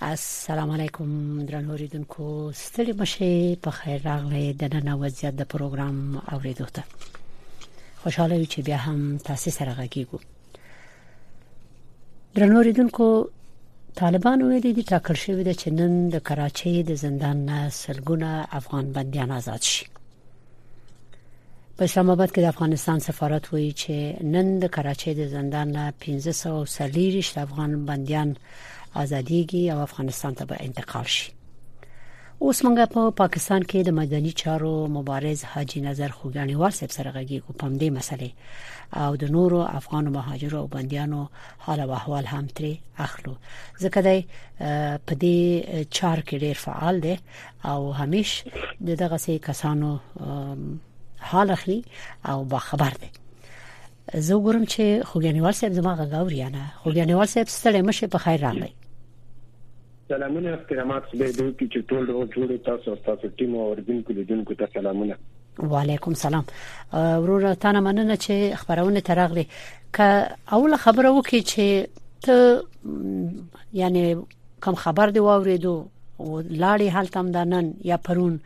السلام علیکم درنو ریدونکو ستړي مشه په خیر راغلی د نن وضعیت د پروګرام اوریدو ته خوشاله یو چې بیا هم تاسو سره غږیږو درنو ریدونکو طالبان ویل دي ټاکل شوې ده چې نن د کراچۍ د زندان نه سلګونه افغان بنديان آزاد شي په اسلام آباد کې د افغانستان سفارت وایي چې نن د کراچۍ د زندان نه 1540 افغان بنديان آزاد ازاديږي او افغانستان ته به انتقال شي اوس موږ په پا پاکستان کې د مدني چارو مبارز حاجی نظر خوګانی واسب سره غږیږو په دې مسلې او د نورو افغان مهاجرو او بنديانو حال او احوال هم ترې اخلو ځکه دی په دې چار کې ډیر فعال دی او همیش دغه سي کسانو حال اخلي او با خبر دی زه وګورم چې خوګیانیوال صاحب زما غږ اوري یا نه خوګیانیوال صاحب ستړی مشه په خیر راغلی سلامونه احترامات خدای دې وکړي چې ټول روغ جوړ تاسو او تاسو ټیم او اورېدونکو لیدونکو ته سلامونه وعلیکم سلام ورور تانه مننه چې خبرونه ترغلي ک اول خبره وکي چې ته یعنی کوم خبر دی واوریدو او لاړې حالت هم د نن یا پرون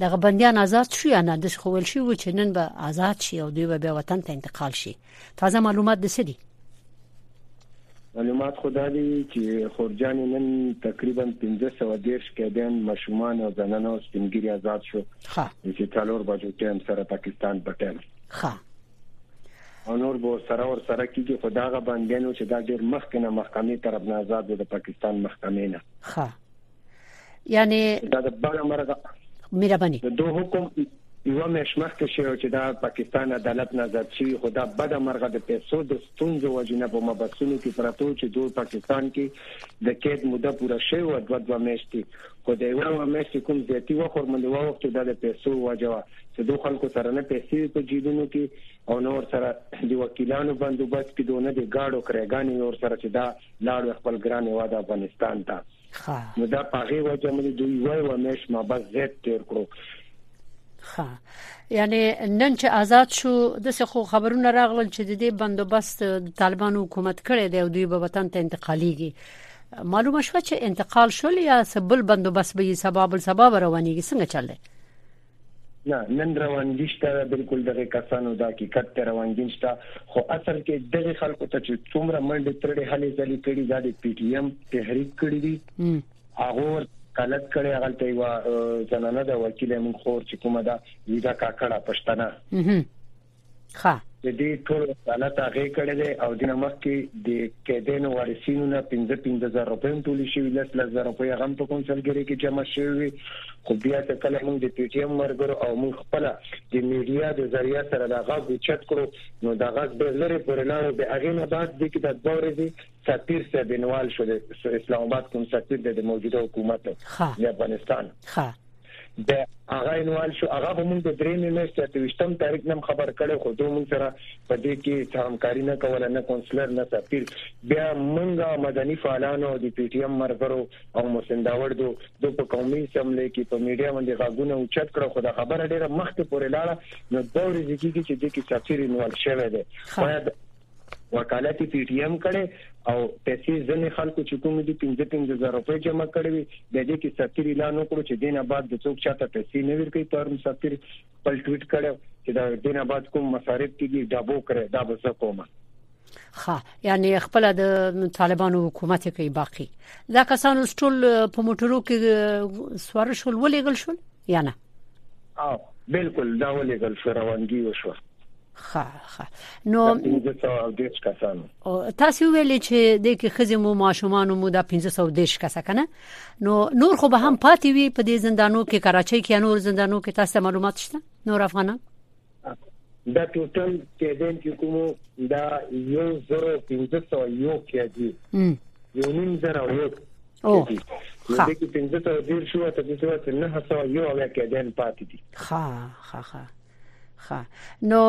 دغه بنديان آزاد شو یا نه د خوول شي و چې نن به آزاد شي او دوی به بیا وطن ته انتقال شي تازه معلومات د سدي معلومات خدا دي چې خورجان نن تقریبا 1513 قیدیان مشومان او زنانه او سپینګری آزاد شو چې څلور بجو ټیم سره پاکستان په ټیم ښه او نور به سره ور سره کیږي خو دا غ بندیانو چې دا ډیر مخکنه محکمې طرف نه آزاد د پاکستان محکمې نه ښه یعنی دا د بل مرغه مهرباني د دوه حکم یو مېش مخکې شو چې دا پاکستان عدالت نه زد شي خو دا بده مرغه د پیسو د ستونزو وجنه په مبسونو کې پراتو چې دوی پاکستان کې د کېد مده پوره شوی و دوه دوه میاشتې خو د یو میاشتې کوم زیاتی و خورملې و وخت دا د پیسو وجوه چې دوه خلکو سره نه پیسې په جیبونو کې او نور سره د وکیلانو بندوبست کې دونه د گاډو کرګانې ور سره چې دا لاړ خپل ګران هوا د افغانستان ته ښه نو دا پاغه وجه مې دوی وای و مېش ما بس زیات تیر کړو ښه یعنی نن چې آزاد شو د څه خو خبرونه راغلل چې د دې بندوبست طالبانو حکومت کړی دی او دوی به وطن ته انتقالیږي معلومه شو چې انتقال شول یا سبل بندوبست به یې سبب سبب روانيږي څنګه چل دی نه نن روانګي شته بالکل دغه کسانو دا حقیقت ته روانګي شته خو اصل کې دغه خلکو ته چې څومره منډه ترړې هلې ځلې کړي دا د پی ټی ایم تحریک کړی دی هغه کلک کړي هغه ته یو زنانه د وکیل مون خور چې کومه دا ویزا کاکړه پښتنه ښه د دې ټول وسالت هغه کړی دی او د نمک کې د کېدنو وارثینو نه 15 15000 روپۍ هم ټولې شوې لس لس زره روپۍ هم په کونسلګری کې جمع شوې خو بیا چې کله موږ د پی ټی ایم مرګرو او موږ خپل د میډیا د ذریعہ سره دا غږ چت کړو نو دا غږ ډېر لري پورې لاړو به هغه نه بعد د کې د دوه ورځې سفیر صاحب انوال شو د اسلام آباد کوم سفیر د موجوده حکومت د افغانستان ښه د هغه انوال شو هغه به موږ د درېمې میاشتې اته ویشتم تاریخ نه هم خبر کړی خو دوی موږ سره په دې کې څه همکاري نه کوله نه کونسلر نه سفیر بیا موږ مدني فعالانو او د پي ټي ایم مرغرو او محسن داوړ دو دو په قومي اسمبلۍ کې په میډیا باندې غاګونه اوچت کړه خو دا خبره ډیره مخکې پورې لاړه نو دوه ورځې کېږي چې د کې سفیر انوال شوی دی باید وکالت یې پي ټي ایم کړی او پیسې ځینې خلکو چې کومې دي پنځه پنځه زره روپۍ جمع کړې وي بیا دې کې سفیر اعلان وکړو چې دینه بعد د څوک چاته پیسې نه ورکوي پرون سفیر خپل ټویټ کړو چې دا دینه بعد کوم مصارف کیږي ډبو کړی دا به زه کوم خا یعنی خپل د طالبانو حکومت کوي باقی دا کسان اوس ټول په موټرو کې سوار شول ولېګل شول یا نه او بالکل دا ولېګل شو روانګي وشو ښه ښه نو پنځه سو او دیش کسانو تاسو ویلې چې د کې خزې مو ماشومان مو د 1510 کسه کنه نو نور خو به هم پاتې وي په دې زندانو کې کراچۍ کې نور زندانو کې تاسو معلومات شته نور افغانان دا ټوټل کېدین چې کوم دا یو زرو 1500 یو کېږي یو نیم زرو یو او ها د کې 1510 شو ته چې څه نه هڅه یو هغه کېدین پاتې دي ها ها ها ښه نو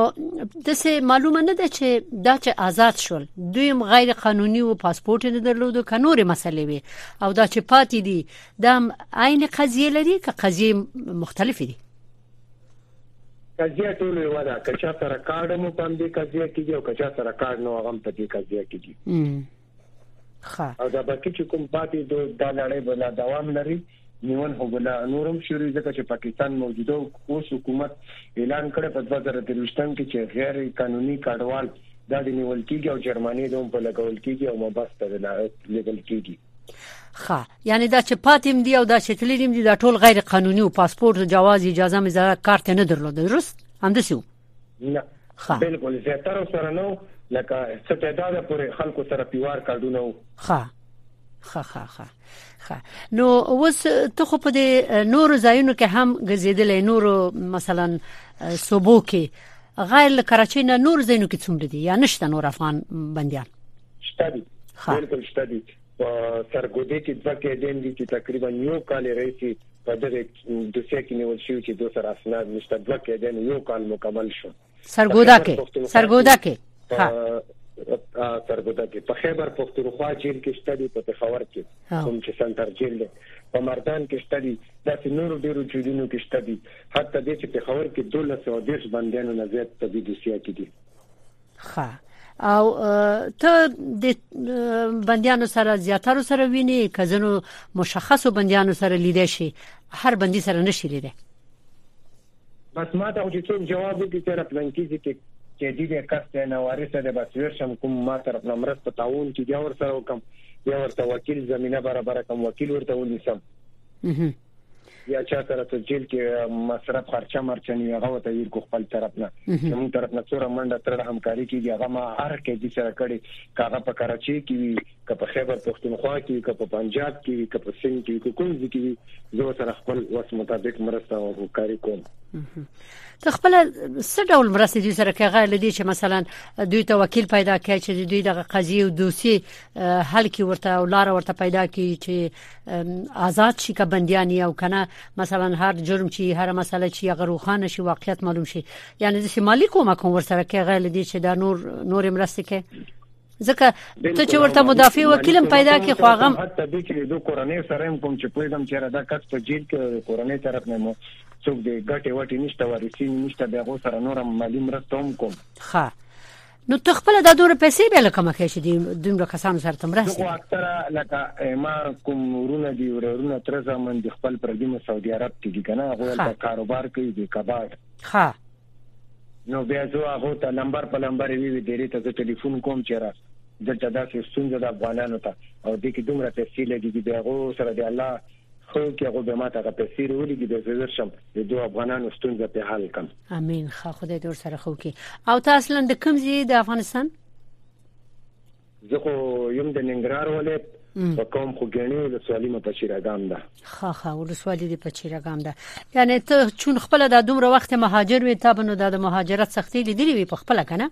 د څه معلومه نه ده چې دا چې آزاد شول دویم غیر قانوني او پاسپورت نه درلود او کنورې مسلې وي او دا چې پاتې دي دا عین قضیه لري که قضیه مختلف دي قضیه ټول یو ده که چا سره کارډ مو باندې قضیه کیږي او که چا سره کارډ نو هغه په دې قضیه کیږي ښه او دا باقي چې کوم پاتې دو دا لړۍ به لا دوام لري نیول هو بلا نورم شوري ځکه چې پاکستان موجوده اوس حکومت اعلان کړی په 2023 کې چې غیر قانوني کډوال دا د نیول کیږي او جرمانه دوم په لګول کیږي او مبس ته لیدل کیږي ښه یعنی دا چې پاتیم دی او دا چې تللیم دی دا ټول غیر قانوني او پاسپورت جواز اجازه مې زړه کارت نه درلود درست همدسیو نه بالکل زیاتره سره نو لکه څه تعداد پورې خلکو سره پیوار کارډونه وو ها خا خا خا خا نو اوس ته خو په دې نور ځایونو کې هم غزیدلې نور مثلا صوبو کې غیر له کراچۍ نه نور ځایونو کې څومره دي یا نشته نور افغان بنديان شته دي بالکل شته دي په سرګودې کې دوه قیدین دي چې تقریبا یو کال راځي په دغه دوسیه کې نیول شوی چې دوه سره اسناد نشته دوه قیدین یو کال مکمل شو سرګودا کې سرګودا کې ها سرګودا کې په خیبر پختونخوا جیل کې شته دي په پېښور کې کوم چې سنټر جیل دی په مردان کې شته دي د نور ډیرو جیلونو کې شته دي حتی د چې پېښور کې 1210 بندیانو نه زیات په دې دوسیه کې دي ښه او ته د بندیانو سره زیاتره سره ویني کزنو مشخصو بندیانو سره لیدې شي هر بندي سره نشي لیدې بس ما ته چې څوک جواب وکړي چې را پلان کیږي کې چې دې دې کس ته نه وارثه ده بس ورشم کوم ما طرف نه مرسته تعاون کې بیا ور سره وکم بیا ورته وکیل زمينه برابر کوم وکیل ورته ونیسم یا چا سره ته جیل کې مصرف خرچه مرچنی هغه وته یې کو خپل طرف نه زموږ طرف نه څوره منډه تر همکاري کیږي هغه ما هر کې دي سره کړي کاغه په کراچي کې وي که په خیبر پښتونخوا کې وي که په پنجاب کې وي که په سند کې کوم ځای کې وي زه سره خپل وس مطابق مرسته او همکاري کوم ته خپل څه ډول مرسته دي سره کوي غیر لدی چې مثلا دوی ته وکیل پیدا کړي چې دوی دغه قضیه او دوسیه حل کی ورته او لار ورته پیدا کړي چې آزاد شي که بنديان یې او کنه مثلا هر جرم چې هر مسله چې هغه روخانه شي واقعیت معلوم شي یعنی د مالی کومه کوم ورسره کې غل دي چې دا نور نور مرسته کې ځکه ته چې ورته مدافع وکیلم پیدا کې خو هغه حتی د چې د کورنۍ سره هم کوم چې پوهیدم چې را دا کس په جیل کې کورنۍ طرف نه مو څوک دې ګټه وټه نشته ورسې نشته به غو سره نورم مالی مرسته هم کوم ښه نو ته خپل دا دوره پیسې به لکه مخې شې دي دومره کسانو سره تم راځي خو اکثره لکه ما کوم ورونه دي ورونه تر زمون دي خپل پر دې سعودي عرب کې دي کنه هغه د کاروبار کوي د کباب ها نو بیا زه هغه ته نمبر په نمبر وی وی ډیری ته ټلیفون کوم چیرې دلته داسې ستونزه د افغانانو ته او د کې دومره پیسې لګي دي هغه سره د الله ښه وکړي هغوی بیا ماته هغه پیسې راولیږي بیا زه ژر شم د دوو افغانانو ستونزه پرې حل کړم امین ښه خدای دې ورسره ښه وکړي او ته اصلا د کوم ځای د افغانستان زه خو یم د ننګرهار ولایت په کوم خو ګڼي ولسوالي مې پچیرګام ده ها ها ولسوالي دې پچیرګام ده یعنی ته چون خپل د دومره وخت مهاجر وې تا بنو د مهاجرت سختي لیدلې وي په خپل کنه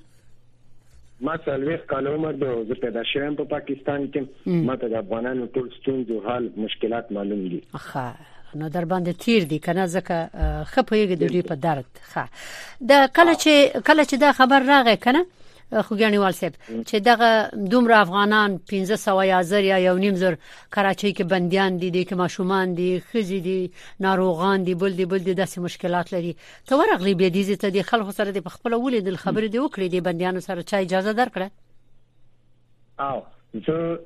ما څلوېښت کاله عمر دی او زه پیدا شوی یم په پاکستان کې ما ته د افغانانو ټول ستونزې او حال مشکلات معلوم دي ښه نو در باندې تیر دي کنه ځکه خه پویګ د دوی په درد ښه د کله چې کله چې دا خبر راغی کنه خوګیانیوال صاحب چې دغه دومره افغانان 1500 یا زر یا یو نیم زر کراچۍ کې بنديان دي دي کې ماشومان دي خزي دي ناروغان دي بل دي بل دي داسې مشکلات لري ته ورغلی بيديزي ته دي خلکو سره دي په خپل ولیدل خبرې دي وکړې دي بنديانو سره چا اجازه درکړه او زه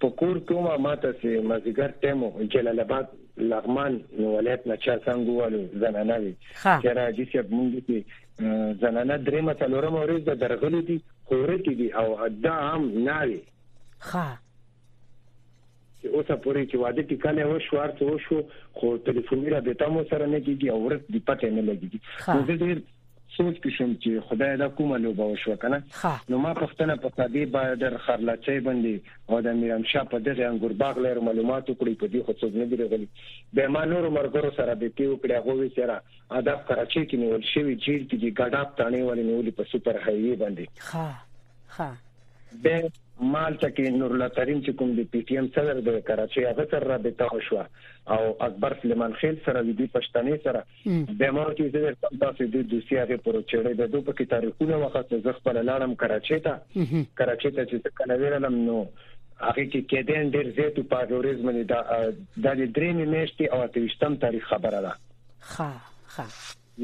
په کور کوم ماته سي مزګر ټیمو جلال آباد لغمان ولایت نه چا څنګه والو زنانه وي چې راځي چې موږ دي زنانه درې متلورم اورز د درغلي دي خورتي دي او دا عام نه وي ښه تر اوسه پورې چې واده ټیکالی وشو هر څه وشو خو ټلیفوني رابطه مو سره نه کیږي او ورک دی پته نه لګیږي نو زه ډیر سوچ کې شوم چې خدای دا کومه لوبه وشو کنه نو ما پښتنه په ساده بارډر خرلاچي باندې او د میرام شاه په دغه انګور باغ لر معلومات وکړي په دې خو څوک نه دی غلي به ما نور مرګرو سره به تی وکړي هغه وی سره ادب کراچي کې نیول شوی جیل کې ګډاب تانه ولې نیولې په سپر هایوي باندې ها ها به مالټا کې نورالله کریم چې کوم د پی ټی ایم صدر د کراچۍ هغه سره رابطه وشو او اکبر سلیمان خیل سره د دې پښتنې سره به مور کې زه درته تاسو د دوسیه هغه پروچړې د دوه پکې تاریخونه وخت زه خپل لاړم کراچۍ ته کراچۍ ته چې کله ویلم نو هغه کې کېدین ډیر زیات په اورز باندې د درې میاشتې او اتوشتم تاریخ خبره ده ښه ښه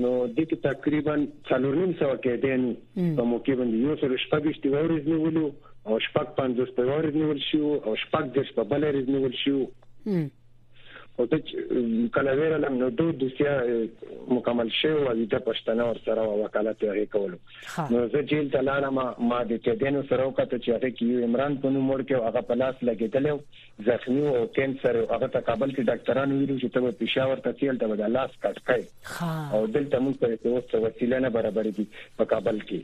نو دې کې تقریبا څلور نیم سوه قیدیانو په موقع باندې یو سل شپږ ویشت یوه ورځ نیولو او شپږ پنځوس په یوه ورځ نیول شي او شپږ دېرش په بله ورځ نیول شي او ته کله ویره لم نو دوه دوسیا مکمل شو او د پښتنه ور سره وکالت یې کولو نو زه جیل ته لاړم ما د کډینو سره وکړه چې هغه کې یو عمران په نوم ورکه هغه په لاس لګیدل زخمي وو او کېنسر یې وو، هغه ته کابل کې ډاکترانو ویلي وو چې ته به پېشاور ته څې هلته به دا لاس کټ کړې او دلته موږ سره چې اوس څه وسیله نه برابرېږي په کابل کې.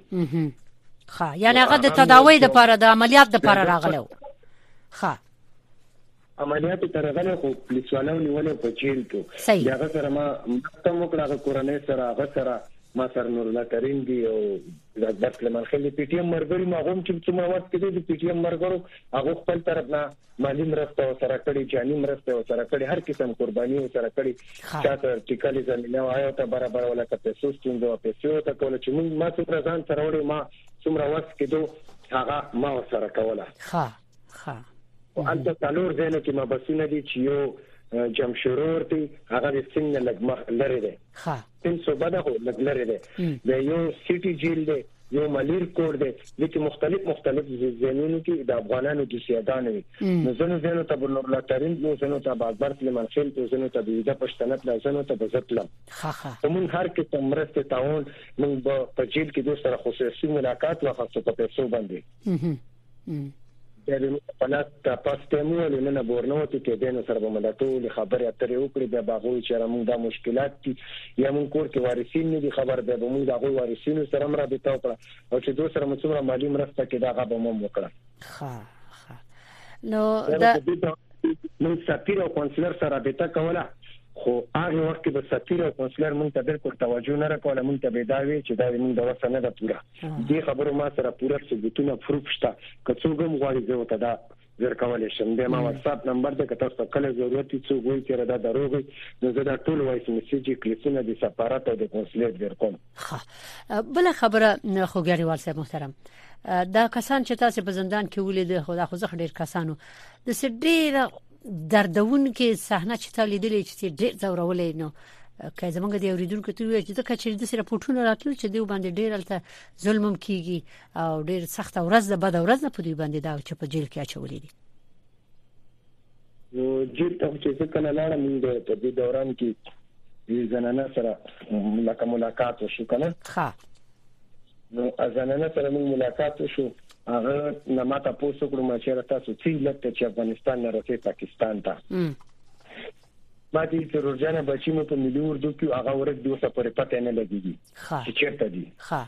ښه یعنې هغه د تداوۍ لپاره د عملیات لپاره راغلی وو. ښه. عملیات ته راغلی خو پولیس والو نیولې په جیل کې د هغه سره ما مرسته هم وکړه هغه کورنۍ سره هغه سره ما سره نورالله ترین دي او د د سلیمان خېل د پي ټي اېم ملګري مو هغه هم چې څومره وخت کې دی د پي ټي اېم ملګرو هغو خپل طرف نه مالي مرسته ورسره کړې، جاني مرسته یې ورسره کړې، هر قسم قرباني یې ورسره کړې، چا ته ټیکلې زمینه وه هغه ورته برابروله، که پیسو ستونزه وه پیسې یې ورته کولې، چې موږ ما څومره ځان سره وړی ما څومره وس کېدو هغه ما ورسره کوله. ښه او انت څلور زینه کې مبسونه دي چې یو جمشورور دی هغه د سین نه لګ مخ لري دی ښه سین صوبه ده خو لګ لري دی د یو سیټي جیل دی یو ملیر کور دی لکه مختلف مختلف زینونو کې د افغانانو د سیادان وي نو زنو زینو ته بنور الله ترین یو زنو ته باغبر تل منخیل یو زنو ته بيده پښتنه تل زنو ته بزتل ښه ښه کوم هر کې تمرسته تاون موږ په جیل کې دوه سره خصوصي ملاقات واخصو په پیسو باندې بیا د پلاس ته پاس ټایم وویل نه نه بورنو ته کې دینو سره به مله ټول خبرې اترې وکړي بیا به غوي چې موږ دا مشکلات دي یا موږ کور کې وارثین نه دي خبر بیا به موږ دا غوي وارثینو سره مره به تا وکړه او چې دوی سره مسوره مالی مرسته کې دا غبه مم وکړه ها ها نو دا موږ سفیر او کونسلر سره رابطه کوله خو هغه وخت کې به سفیر او کونسلر مونږ ته بالکل توجه نه راکوله مونږ ته به دا وی چې دا مونږ د وسه نه ده پوره دې خبرو ما سره پوره ثبوتونه پروف شته که څوک هم غواړي زه ورته دا درکولی شم د ما واتساپ نمبر دی که تاسو ته کله ضرورت وي څوک وایي چېرې دا دروغ وي نو زه دا ټول وایس میسج کلیپونه د سفارت او د کنسلیټ درکوم بله خبره خو ګریوال صاحب محترم دا کسان چې تاسو په زندان کې ولید خو دا خو ځخ ډیر کسانو د ډیر دردونکې صحنه چې تا لیدلې چې ډېر زورولې نو که زمونږ د اوریدونکو ته ویل چې د کچې د سره پټونه راتلل چې دوی باندې ډېر الته ظلم کیږي او ډېر سخت ورځ ده بد ورځ ده په دوی باندې دا چې په جیل کې اچولې دي نو جیل ته چې څه کله لاړم د په دې دوران کې زنانه سره ملاقات وشو کنه ها نو ازنانه سره موږ ملاقات وشو هغه نه ما تاسو وکړو ما چیرې تاسو څه علت ته چې افغانستان نه رسې پاکستان ته ما دې ترور جان بچی مو په ملي اردو کې هغه ورک دوه سفر پته نه لګیږي چې چیرته دي ښه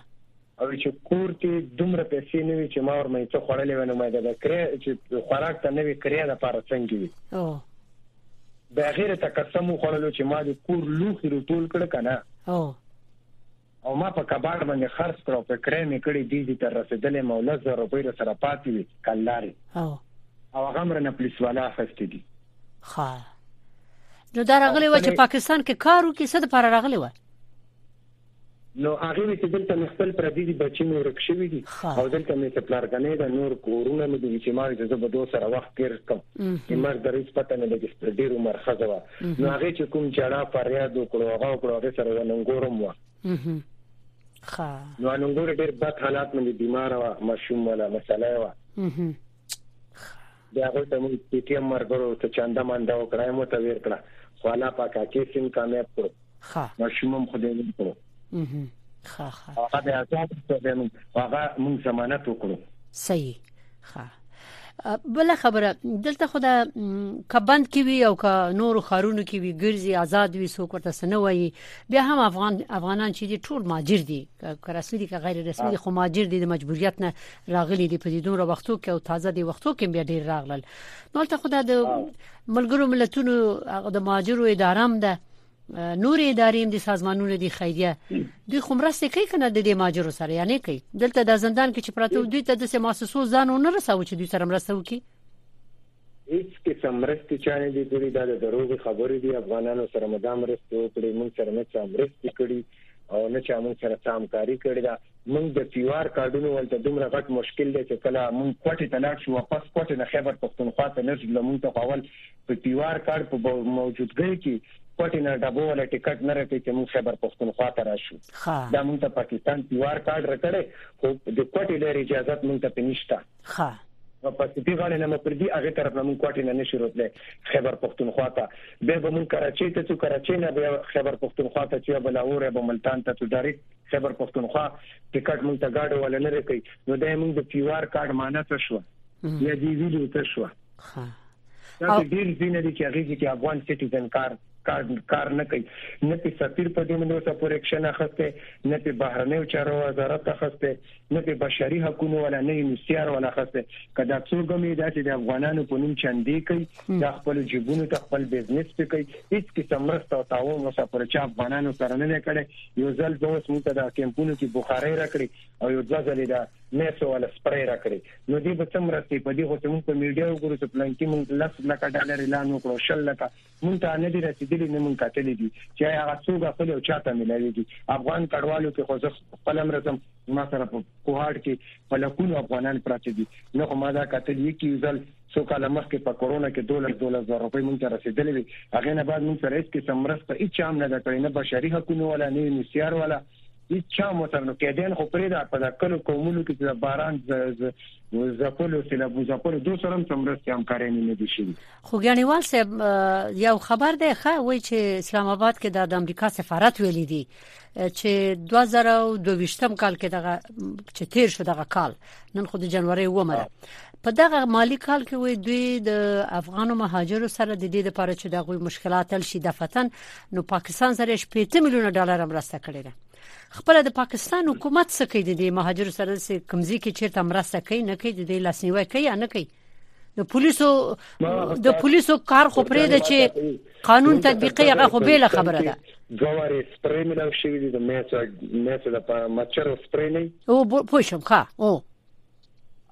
او چې کور کې دومره پیسې نه وي چې ما ور مې څه خړلې ونه مې دا کرې چې خوراک ته نه وي کرې د پاره څنګه وي او د غیر تقسم خړلو چې ما د کور لوخي رټول کړ کنه او او ما په کباړ باندې خرڅ کړ او په کرای مې کړې دې دې تر رسیدلې مو لس زر روپۍ را سره پاتې وي کلدارې او او هغه مرنه پولیس والا اخستې دي ښه نو دا راغلی و چې پاکستان کې کار وکړي څه د پاره راغلی و نو هغه وی چې دلته مې خپل پردي دي بچي مې ورک شوی دي او دلته مې څه پلار غنې دا نور کورونه مې دي چې ما یې زه به دوه سره وخت تیر کوم چې مر درې پته نه لګي ډیر عمر خزوا نو هغه چې کوم جړا فریاد وکړو هغه وکړو هغه سره وننګورم و ښه نو انګور ډېر بد حالات باندې بیمار و مشوم ولا مسله و دا هغه ته موږ پی ټی ایم مرګرو ته چاندا ماندا وکړای مو ته ویر کړه خو الله پاک کې سیم کامیاب کړو ښه ماشوم هم خدای ورکړو ښه ښه هغه د آزاد ستوګنو هغه مونږ ضمانت وکړو صحیح ښه بل خبره دلته خو دا کبند کې وی او که نور خارونو کې وی ګرځي آزاد وي سو کوته سنه وایي بیا هم افغان افغانان چې دي ټول ماجر دي که رسمي دي که غیر رسمي دي خو ماجر دي د مجبوریت نه راغلي دي په دې دومره وختو کې او تازه دي وختو کې بیا ډیر راغلل نو ته خو دا د ملګرو ملتونو د ماجرو ادارام ده نورې ادارې هم دي سازمانونه دي خیریه دوی خو مرسته کوي کنه د دې ماجرو سره یعنی کوي دلته د زندان کې چې پراته دوی ته د سیماسسو ځان نه رساو چې دوی سره مرسته وکړي هیڅ قسم مرستې چا نه دي کړې دا د دروغې خبرې دي افغانانو سره مدام مرستې وکړي موږ سره نه چا مرستې کړي او نه چا موږ سره سامکاري کړې ده موږ د پیوار کارډونو ولته دومره غټ مشکل دی چې کله موږ کوټه ته لاړ شو واپس کوټه نه خیبر پښتونخوا ته نه ځو موږ ته اول په پیوار کاړ په موجودګۍ کی پټی نه ډبو ولا ټیکټ نه رکی چه مونږ خیبر پښتونخوا ته راشو دا مونږ ته پاکستان پیوار کاړ رکړی خو د کوټی لیر اجازت مونږ ته پنیشته خا په پاسیتی غاړه نه مپردی هغه طرف نه مونږ کوټی نه نشو رتلی خیبر پښتونخوا ته به به مونږ کراچی ته چو کراچی نه به خیبر پښتونخوا ته چو به لاهور به ملتان ته چو ډایرک خیبر پښتونخوا ټیکټ مونږ ته گاډو ولا نه رکی نو دا مونږ د پیوار کاړ معنی څه شو یا دی ویډیو څه شو ها دا ډیر ځینې دي چې هغه چې افغان سټیزن کار کار کار نه کوي نه په سفیر په دې باندې اوسه پور اکشن اخسته نه په بهرنیو چارو وزارت اخسته نه په بشري حقوقو ولا نه یو سیار ولا اخسته کدا څوګه مې دا چې د افغانانو په نوم چاندې کوي د خپل جیبونو ته خپل بزنس په کوي هیڅ قسم مرسته او تعاون اوسه پور چا افغانانو سره نه کړي یو ځل به اوس موږ ته د کمپونو کې بخاري راکړي او یو ځل دا مې سوال سپری راکړي نو دې به څه مرستې په دې خو چې موږ په میډیا وګورو چې پلانکي موږ لس لکه ډالر اعلان وکړو شل لکه موږ ته نه دي رسیدلي نه موږ کتلې دي چې هغه څوک اخلي او چاته ملاويږي افغان کډوالو کې خو زه خپل مرزم ما سره په کوهاټ کې په لکونو افغانان پراته دي نو خو ما دا کتل یو کې ځل څو کال مخکې په کورونا کې 12 12 زره روپۍ مونږ ته رسیدلې وي هغه نه بعد مونږ سره هیڅ قسم مرسته هیڅ هم نه ده کړې نه بشري حقوقو ولا نه یو سیار ولا هیڅ چا مو سره نو کېدین خو پرې دا په کلو کومونو کې چې باران زپلو سیلابو زپلو دوه سره هم مرستې همکاري نه دي شي خو ګڼیوال صاحب یو خبر دی ښه وای چې اسلام آباد کې د امریکا سفارت ویلي دي چې 2022 کال کې دغه چې تیر شو دغه کال نن خو د جنوري ومه په دغه مالی کال کې وي دوی د افغانو مهاجرو سره د دې لپاره چې دغه مشکلات حل شي د فتن نو پاکستان سره 8 میلیون ډالر مرسته کړې ده خپل د پاکستان حکومت څخه کوي د مهاجرو سره سي کمزې کې چیرته مرسته کوي نه کوي د لاسنیوي کوي نه کوي د پولیسو د پولیسو کار خو پرې ده چې قانون تطبیقي هغه خو به خبره ده جواري سپری ملاو شوی دی د میسر میسر لپاره مچر سپری نه او پوښم ښه او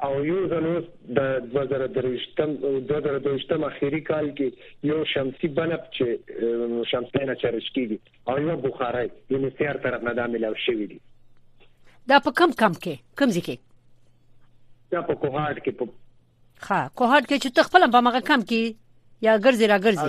او یو ځل اوس د 2023 اخیری کال کې یو شمسی بلب چې شمسی نه چارج کیږي او یو بخارای یعنی سیار طرف نه دا ملاو شوی دي دا په کم کم کې کم ځکه دا په کوهاټ کې په ها کوهاټ کې چې تخپل په مغه کم کې یا ګرځي را ګرځي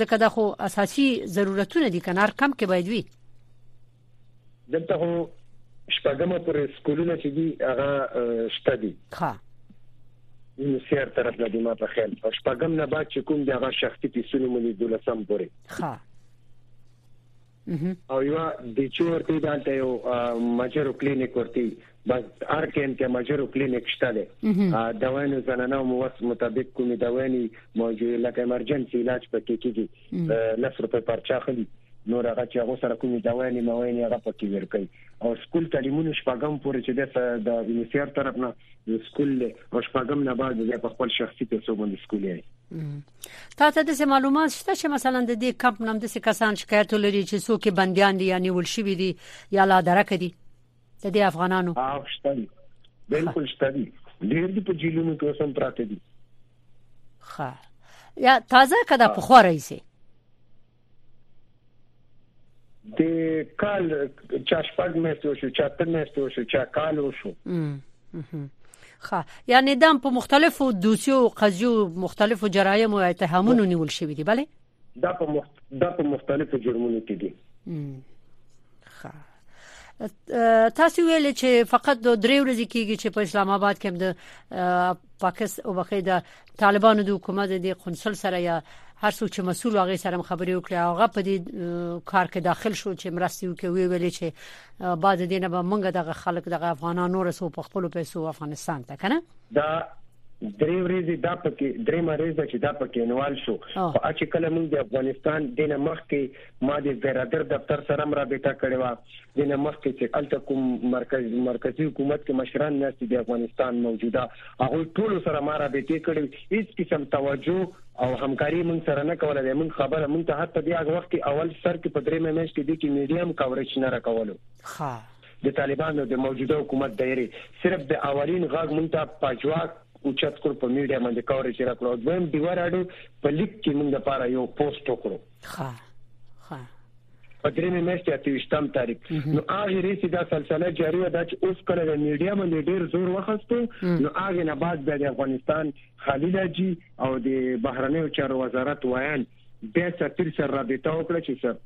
ځکه دا خو اساسي ضرورتونه دي کنار کم کې باید وي دلته خو شپږمه پورې سکولونه چې دي هغه شته دي ها نو سیر طرف نه دی ما په خیال او شپږم نه بعد چې کوم دغه شخصي پیسونه مونږ دولسم پورې ها او یو د چور ورته دالته یو مجرو کلینیک ورته بس هر کین کې مجرو کلینیک شته ده دواینو زنانه مو وس مطابق کومې دوایني موجوده لکه ایمرجنسي علاج پکې کیږي لس روپې پرچا خلی نور هغه چې هغه سره کومې دوایني مویني هغه پکې ورکړي او سکول تعلیمونو شپږم پورې چې د یونیسیار طرف نه سکول او شپږم نه بعد د خپل شخصي پیسو باندې سکول یې تا ته د معلومات شته چې مثلا د دې کمپ نام د کسان شکایت لري چې څوک بنديان دي یا نیول شوی دي یا لا درک دي د دې افغانانو هغه شته دي بالکل شته دي ډېر دي په جیلونو کې اوسم پراته دي ښه یا تازه کده په خورای سي د کال چا شپږ میاشتې وشو چا ته میاشتې وشو چا کال وشو ښه یعنی دام په مختلفو دوسیو او قضیو مختلفو جرایم او اتهامونو نیول شوې دي bale دا په مخت... دا په مختلفو جرمونو کې دي ښه تاسو ویل چې فقط د درې ورځې کېږي چې په اسلام آباد کې د پاکستان او بخې د طالبانو د حکومت د قنصل سره یا هر څوک چې مسول هغه سره خبرې وکړي هغه په دې کار کې داخل شو چې مرستي وکړي وی ویل چې بعد دې نه به موږ دغه خلک دغه افغانانو رسو په خپل پیسو افغانستان ته کنه دا درې ورځې دا پکې درې مریضه چې دا پکې انوال شو او چې کله موږ د افغانستان د نمخ کې ما د برادر دفتر سره هم رابطه کړې وه دینه مخکې چې هلته کوم مرکز مرکزي حکومت کې مشران ناست دي د افغانستان موجوده هغوی ټولو سره ما رابطې کړې هیڅ قسم توجه او همکاري موږ سره نه کوله د موږ خبره موږ ته حتی د هغه وخت کې اول سر کې په درېمه میاشت کې دي کې میډیا هم کاورج نه راکولو ښه د طالبانو د موجوده حکومت دایره صرف د اولین غږ مونږ ته پاجواک اوچت کړ په میډیا باندې کاورج راکړو دویم دیوه راډیو په لیک کې مونږ لپاره یو پوسټ وکړو ښه ښه په درېمې میاشتې اته ویشتم تاریخ نو هغه ریسي دا سلسله جاری و دا چې اوس کله د میډیا باندې ډیر زور وخستو نو هغه نه بعد د افغانستان خلیل جی او د بهرنیو چارو وزارت ویان د سفیر سره رابطه وکړه چې سر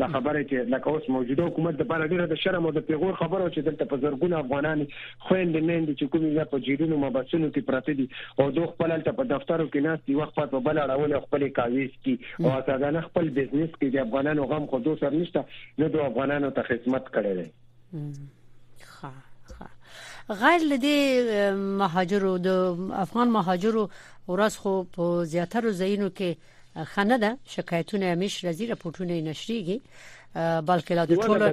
دا خبره چې لکه اوس موجوده حکومت د بار ډیره د شرم او د پیغور خبرو چې دلته په زرګونه افغانان خویندې میندې چې کومې بیا په جیلونو مبسونو کې پراته دي او دوه خپل هلته په دفترو کې ناست دي وخت په بل اړولې خپل کاوی سکي او ازادانه خپل بزنس کې د افغانانو غم خو دوه سر نشته نه دوه افغانانو ته خدمت کړی دی ښه ښه غیر لدی مهاجرو د افغان مهاجرو ورځ خو په زیاتره ځایونو کې خنه ده شکایتونه همیش رزي رپورټونه نشریږي بلکې لا د ټولو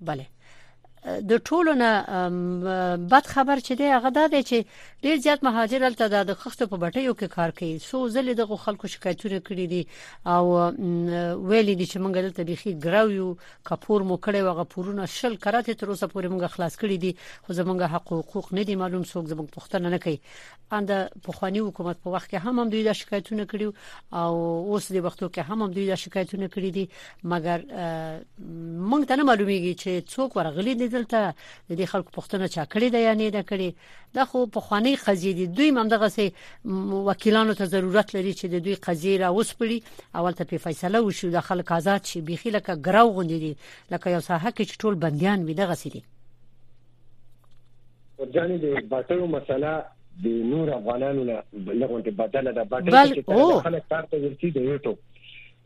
بله د ټولو نه بد خبر چې دی هغه دا دی چې ډیر زیات مهاجر هلته د خښتو په بټیو کې کار کوي سو ځلې دغه خلکو شکایتونه کړي دي او ویلي دي چې موږ دلته بيخي ګراو یو کپور مو کړي وغه پورونه شل کراته تر اوسه پورې موږ خلاص کړي دي خو زموږ حق او حقوق نه دي معلوم څوک زموږ پښتنه نه کوي ان د پخوانی حکومت په وخت کې هم هم دوی د شکایتونه کړي او اوس د وختو کې هم هم دوی د شکایتونه کړي دي مګر مونږ ته نه معلومیږي چې څوک ورغلي دي دلته د خلکو پښتنه چا کړی دی یا نه ده کړی دا خو پخوانی قضیه دي دوی هم دغه سي وکیلانو ته ضرورت لري چې د دوی قضیه را وسپړي اول ته په فیصله وشي د خلک آزاد شي بيخي لکه ګراو غوندي دي لکه یو ساحه کې چې ټول بنديان وي دغه سي دي ورجانې د باټیو مسله د نور افغانانو نه لغونډه بدله ده باټي چې خلک کار ته ورسي د یوټیوب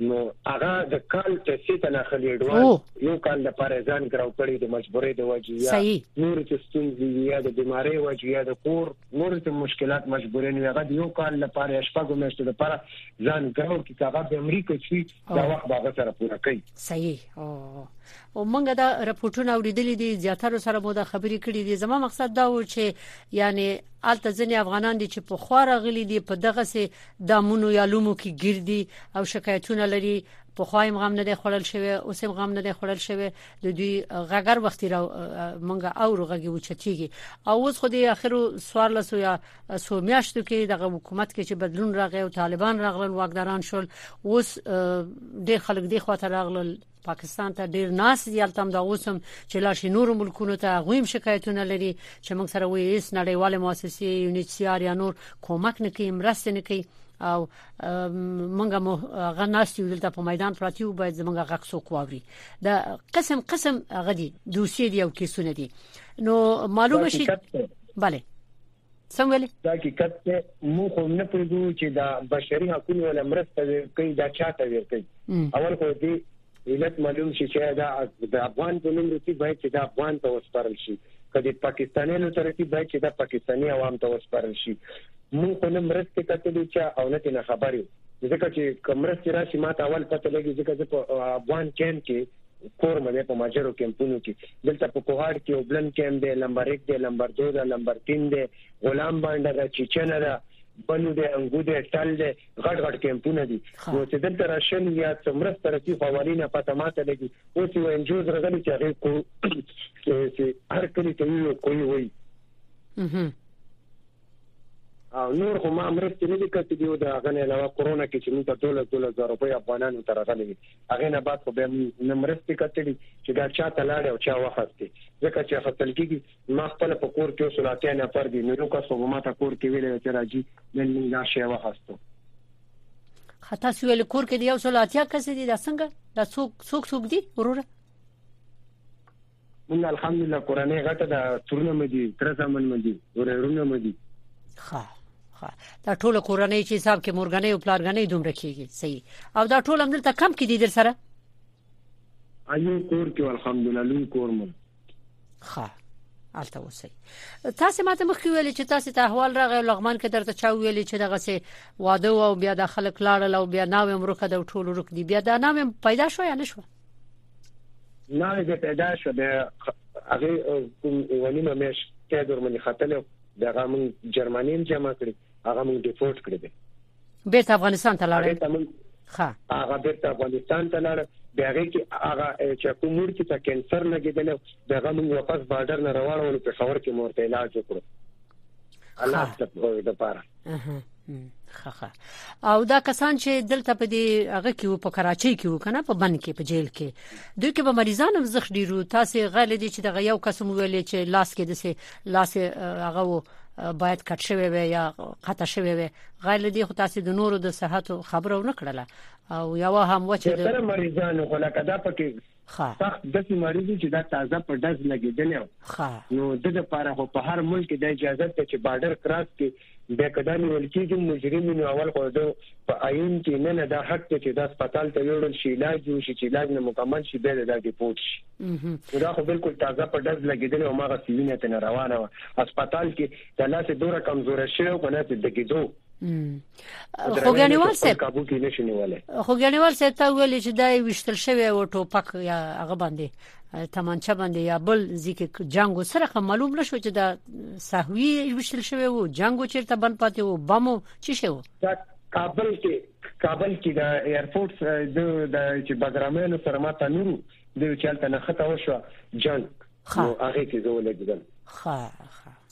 نو هغه د کال پیسې ته نه خلی ډول یو کال لپاره ځان ګراو کړی د مجبورې د وجې یا نور چې ستونزې یا د بیماری وجې یا د کور نور چې مشکلات مجبورې نه هغه یو کال لپاره شپږ میاشتې لپاره ځان ګراو کې هغه د امریکا چې دا وخت به هغه سره پوره کوي صحیح او او مونږ دا رپورټونه اوریدلې دي زیاتره سره مو دا خبرې کړې دي زما مقصد دا و چې یعنی الته ځنې افغانان دي چې په خواره غلي دي په دغه سي دامونو یا لومو کې ګرځي او شکایتونه لري په خوایم غم نه دی خړل شوی اوس هم غم نه دی خړل شوی د دوی غګر وختي را منګه او رغږي وچتيږي او اوس خو د اخرو سوار لسو یا سو میاشتو کې د حکومت کې چې بدلون راغی او طالبان راغلل واکداران شول اوس ډېر خلک دی خواته راغلل پاکستان ته ډیر ناس دي البته هم دا اوسم چې لا شي نور ملکونو ته غویم شکایتونه لري چې موږ سره وې اس نړیواله مؤسسه یونیچ سي ار یا نور کومک نه کوي مرسته نه کوي او منګه مو غناستي دلته په میدان پراتی او باید زمونږه غږ سو کووري دا قسم قسم غدي دوسیې دی او کیسونه دي نو معلومه شي bale سم ویلې دا حقیقت ته مو خو نه پېژو چې دا بشري حقوقو ولمرسته کوي دا چاته ورته اول خو دې علت معلوم شي چې دا د افغان په نوم رسي باید چې دا افغان ته وسپارل شي که د پاکستانیانو ته رسي باید چې دا پاکستاني عوام ته وسپارل شي مونږ خو نه مرستې کتلې چې او نه تینا خبرې ځکه چې کمرستې راشي ما ته اول پته لګي ځکه زه په افغان کیمپ کې کور مې په ماجرو کیمپونو کې دلته په کوهاټ کې وبلن کیمپ دی لمبر 1 دی لمبر 2 دی لمبر 3 دی غلام باندې دا چچنه ده بنو دی انګو دی ټل دی غټ غټ کیمپونه دي نو چې دلته راشل یا څه مرسته رسي خو اولي نه پته ماته لګي اوس یو انجوز راغلی چې هغه کو چې هر کلی ته یو کوی وي او نور خو ما مرستې نه دي کړې دیو دا غنه علاوه کورونا کې چې موږ ته 12000 روپۍ افغانانو ته راغلي وي هغه نه بعد خو به نه مرستې کړې چې دا چا ته لاړ او چا وخت ځکه چې خپل کېږي زما خپله په کور کې اوس له اتیا نفر دي نو یو کس خو به ما ته کور کې ویلی وی چې راځي نن موږ دا شی واخیستو خو تاسو ویل کور کې دی یو څو له اتیا کس دي دا څنګه دا څوک څوک څوک دي وروره موږ الحمدلله کورنۍ غټه ده ترونه مې دي تر زمن مې دي ورونه مې دي ښه ښه دا ټول کورنۍ چې حساب کې مورګنۍ او پلارګنۍ دومره کیږي صحیح او دا ټول هم دلته کم کې دي در سره ایو کور کې الحمدلله لوی کور مو خا الته اوسئ تاسو ماته مخکې ویل چې تاسو ته احوال راغی لغمان کې درته چا ویل چې دغه سه واده او بیا د خلک لاړل او بیا ناوې مرکه د ټولو رک دی بیا دا ناوې پیدا شو یا نه شو ناوې به پیدا شو د هغه کوم ونیمه مېش کې درمنې خاتله دغه مون جرمنیم جمع کړی هغه مون ډیپورت کړی دی بیرته افغانستان ته لاړل بیرته مونږ ښه هغه بیرته افغانستان ته لاړل بیا هغه کې هغه چې کوم مور کې ته کینسر لګیدل دغه مونږ واپس بارډر نه راوړل په خبر کې مور ته علاج وکړو الله ته په دې لپاره خخه او دا کسان چې دلته په دې هغه کې وو په کراچۍ کې وو کنه په بند کې په جیل کې دوی کې به مریضان هم زخ ډیرو تاسو غل دي چې دغه یو قسم ویلې چې لاس کې دسه لاس هغه وو باید کټ شوی وي یا قطع شوی وي غیر لدی خو تاسو د نورو د صحت خبرو نه کړله او یو هم و چې د مریضانو خو لکه دا پکې سخت د سي مریض چې دا تازه په دز لګیدل نو د لپاره خو په هر ملک د اجازه ته چې بارډر کراس کې بیا که دا نیول کیږی مجرم وی نو اول خو دده په ایین کی نه نه دا حق دی چی دا هسپتال ته یوړل شی علاج وشی چی علاج نه مکمل شی بیا دی دا ډیپورټ شی نو دا خو بلکل تازه په ډز لګیدلی هماغسی وینه ترنه روانه وه هسپتال کی دا لاسی دوره کمزوری شوی او په ناسی دګیدو خوګیانیوال صاحب کابو کی نشی نیولی خوګیانیوال صاحب تا ویلی چی دا ویشتل شوی و ټوپک یا هغه باندی تمانچه باندې یا بل ځکه جنگ سره خه معلوم نشو چې دا سهوی وشل شوی وو جنگ چیرته بن پاتې وو بمو چی شو دا کابل کې کابل کې دا ایرپورټ د چې بګرامینو سره ماته نورو د چلته نه خطا وشو جنگ هغه کې زه ولګیدم ښه ښه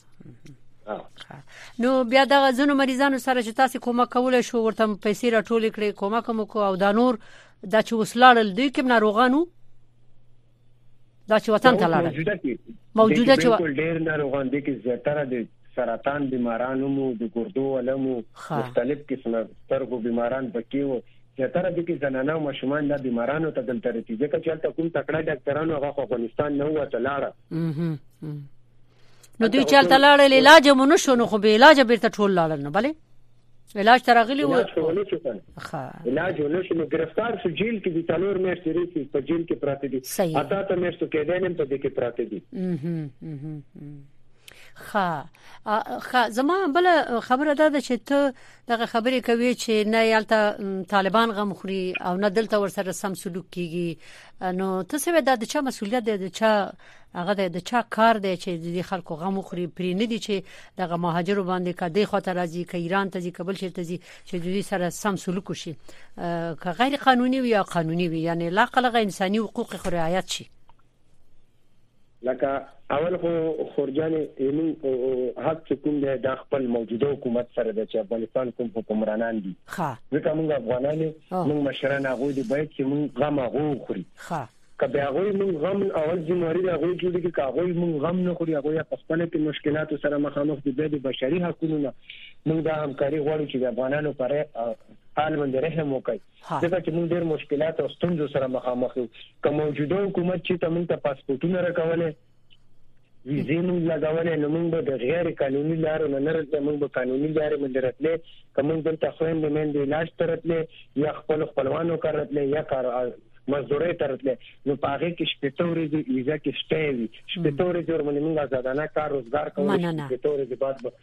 نو بیا د غزونو مریضانو سره چې تاسو کومه کول شو ورته پیسې راټول کړي کومه کوم کو او دا نور دا چې وسلاړل دوی کوم ناروغانو دا چې وطن ته لاړل موجوده چې ډیر ناروغان دي کې زیاتره د سرطان بیمارانو مو د ګردو علمو مختلف قسمه سترګو بیماران بکیو زیاتره د کې زنانه او ماشومان د بیمارانو ته دلته رسیدي ځکه چې تل کوم تکړه ډاکټرانو هغه افغانستان نه وته لاړه نو دوی چې هلته لاړل علاج مو نه شو نو خو به علاج بیرته ټول لاړل نه بلې علاج ته راغلی و علاج ونه شو نو گرفتار شو جیل کې د تلور میاشتې ریسي په جیل کې پراته دي اته ته میاشتو کې دینم په دې کې پراته دي خا خا زما بل خبره ده چې ته دغه خبرې کوي چې نه یالته طالبان غم خوري او نه دلته ورسره سم سلوک کیږي نو ته څه ودا د چا مسولیت دی د چا هغه د د چا کار دی چې د دې خلکو غم وخوري پرې نه دي چې دغه مهاجرو باندې کدی خو ته راځي ک ایران ته ځي کبل شي ته ځي چې د دې سره سم سلوک شي که غیر قانوني وي یا قانوني وي یعنی لا قلغه انساني حقوق خو رعایت شي لکه اول خو خورجان ایمن حق چې کوم دی د خپل موجوده حکومت سره د چې افغانستان کوم حکمرانان دي ځکه موږ افغانان موږ مشران هغه دي باید چې موږ غم هغه خوري که د هغوی موږ غم اول ذمواري د هغوی جوړیږي که هغوی موږ غم نه خوري هغوی په خپله کې مشکلاتو سره مخامخ دي بیا د بشري حقونو نه موږ دا همکاري غواړو چې د افغانانو پر حال باندې رحم وکړي ځکه چې موږ ډېر مشکلات او ستونزو سره مخامخ یو که موجوده حکومت چې ته موږ ته پاسپورټونه راکولی ویزې موږ لګولې نو موږ به د غیر قانوني لارو نه نه راتلې موږ به قانوني لارې موږ راتلې که موږ دلته خويندې مېندې علاج ته راتلې یا خپل خپلوانو کار راتلې یا کار مزدورۍ ته راتلې نو په هغه کې شپېته ورځې ویزه کې سټه وي شپېته ورځې ورمنې موږ آزادانه کار روزګار کوو شپېته ورځې بعد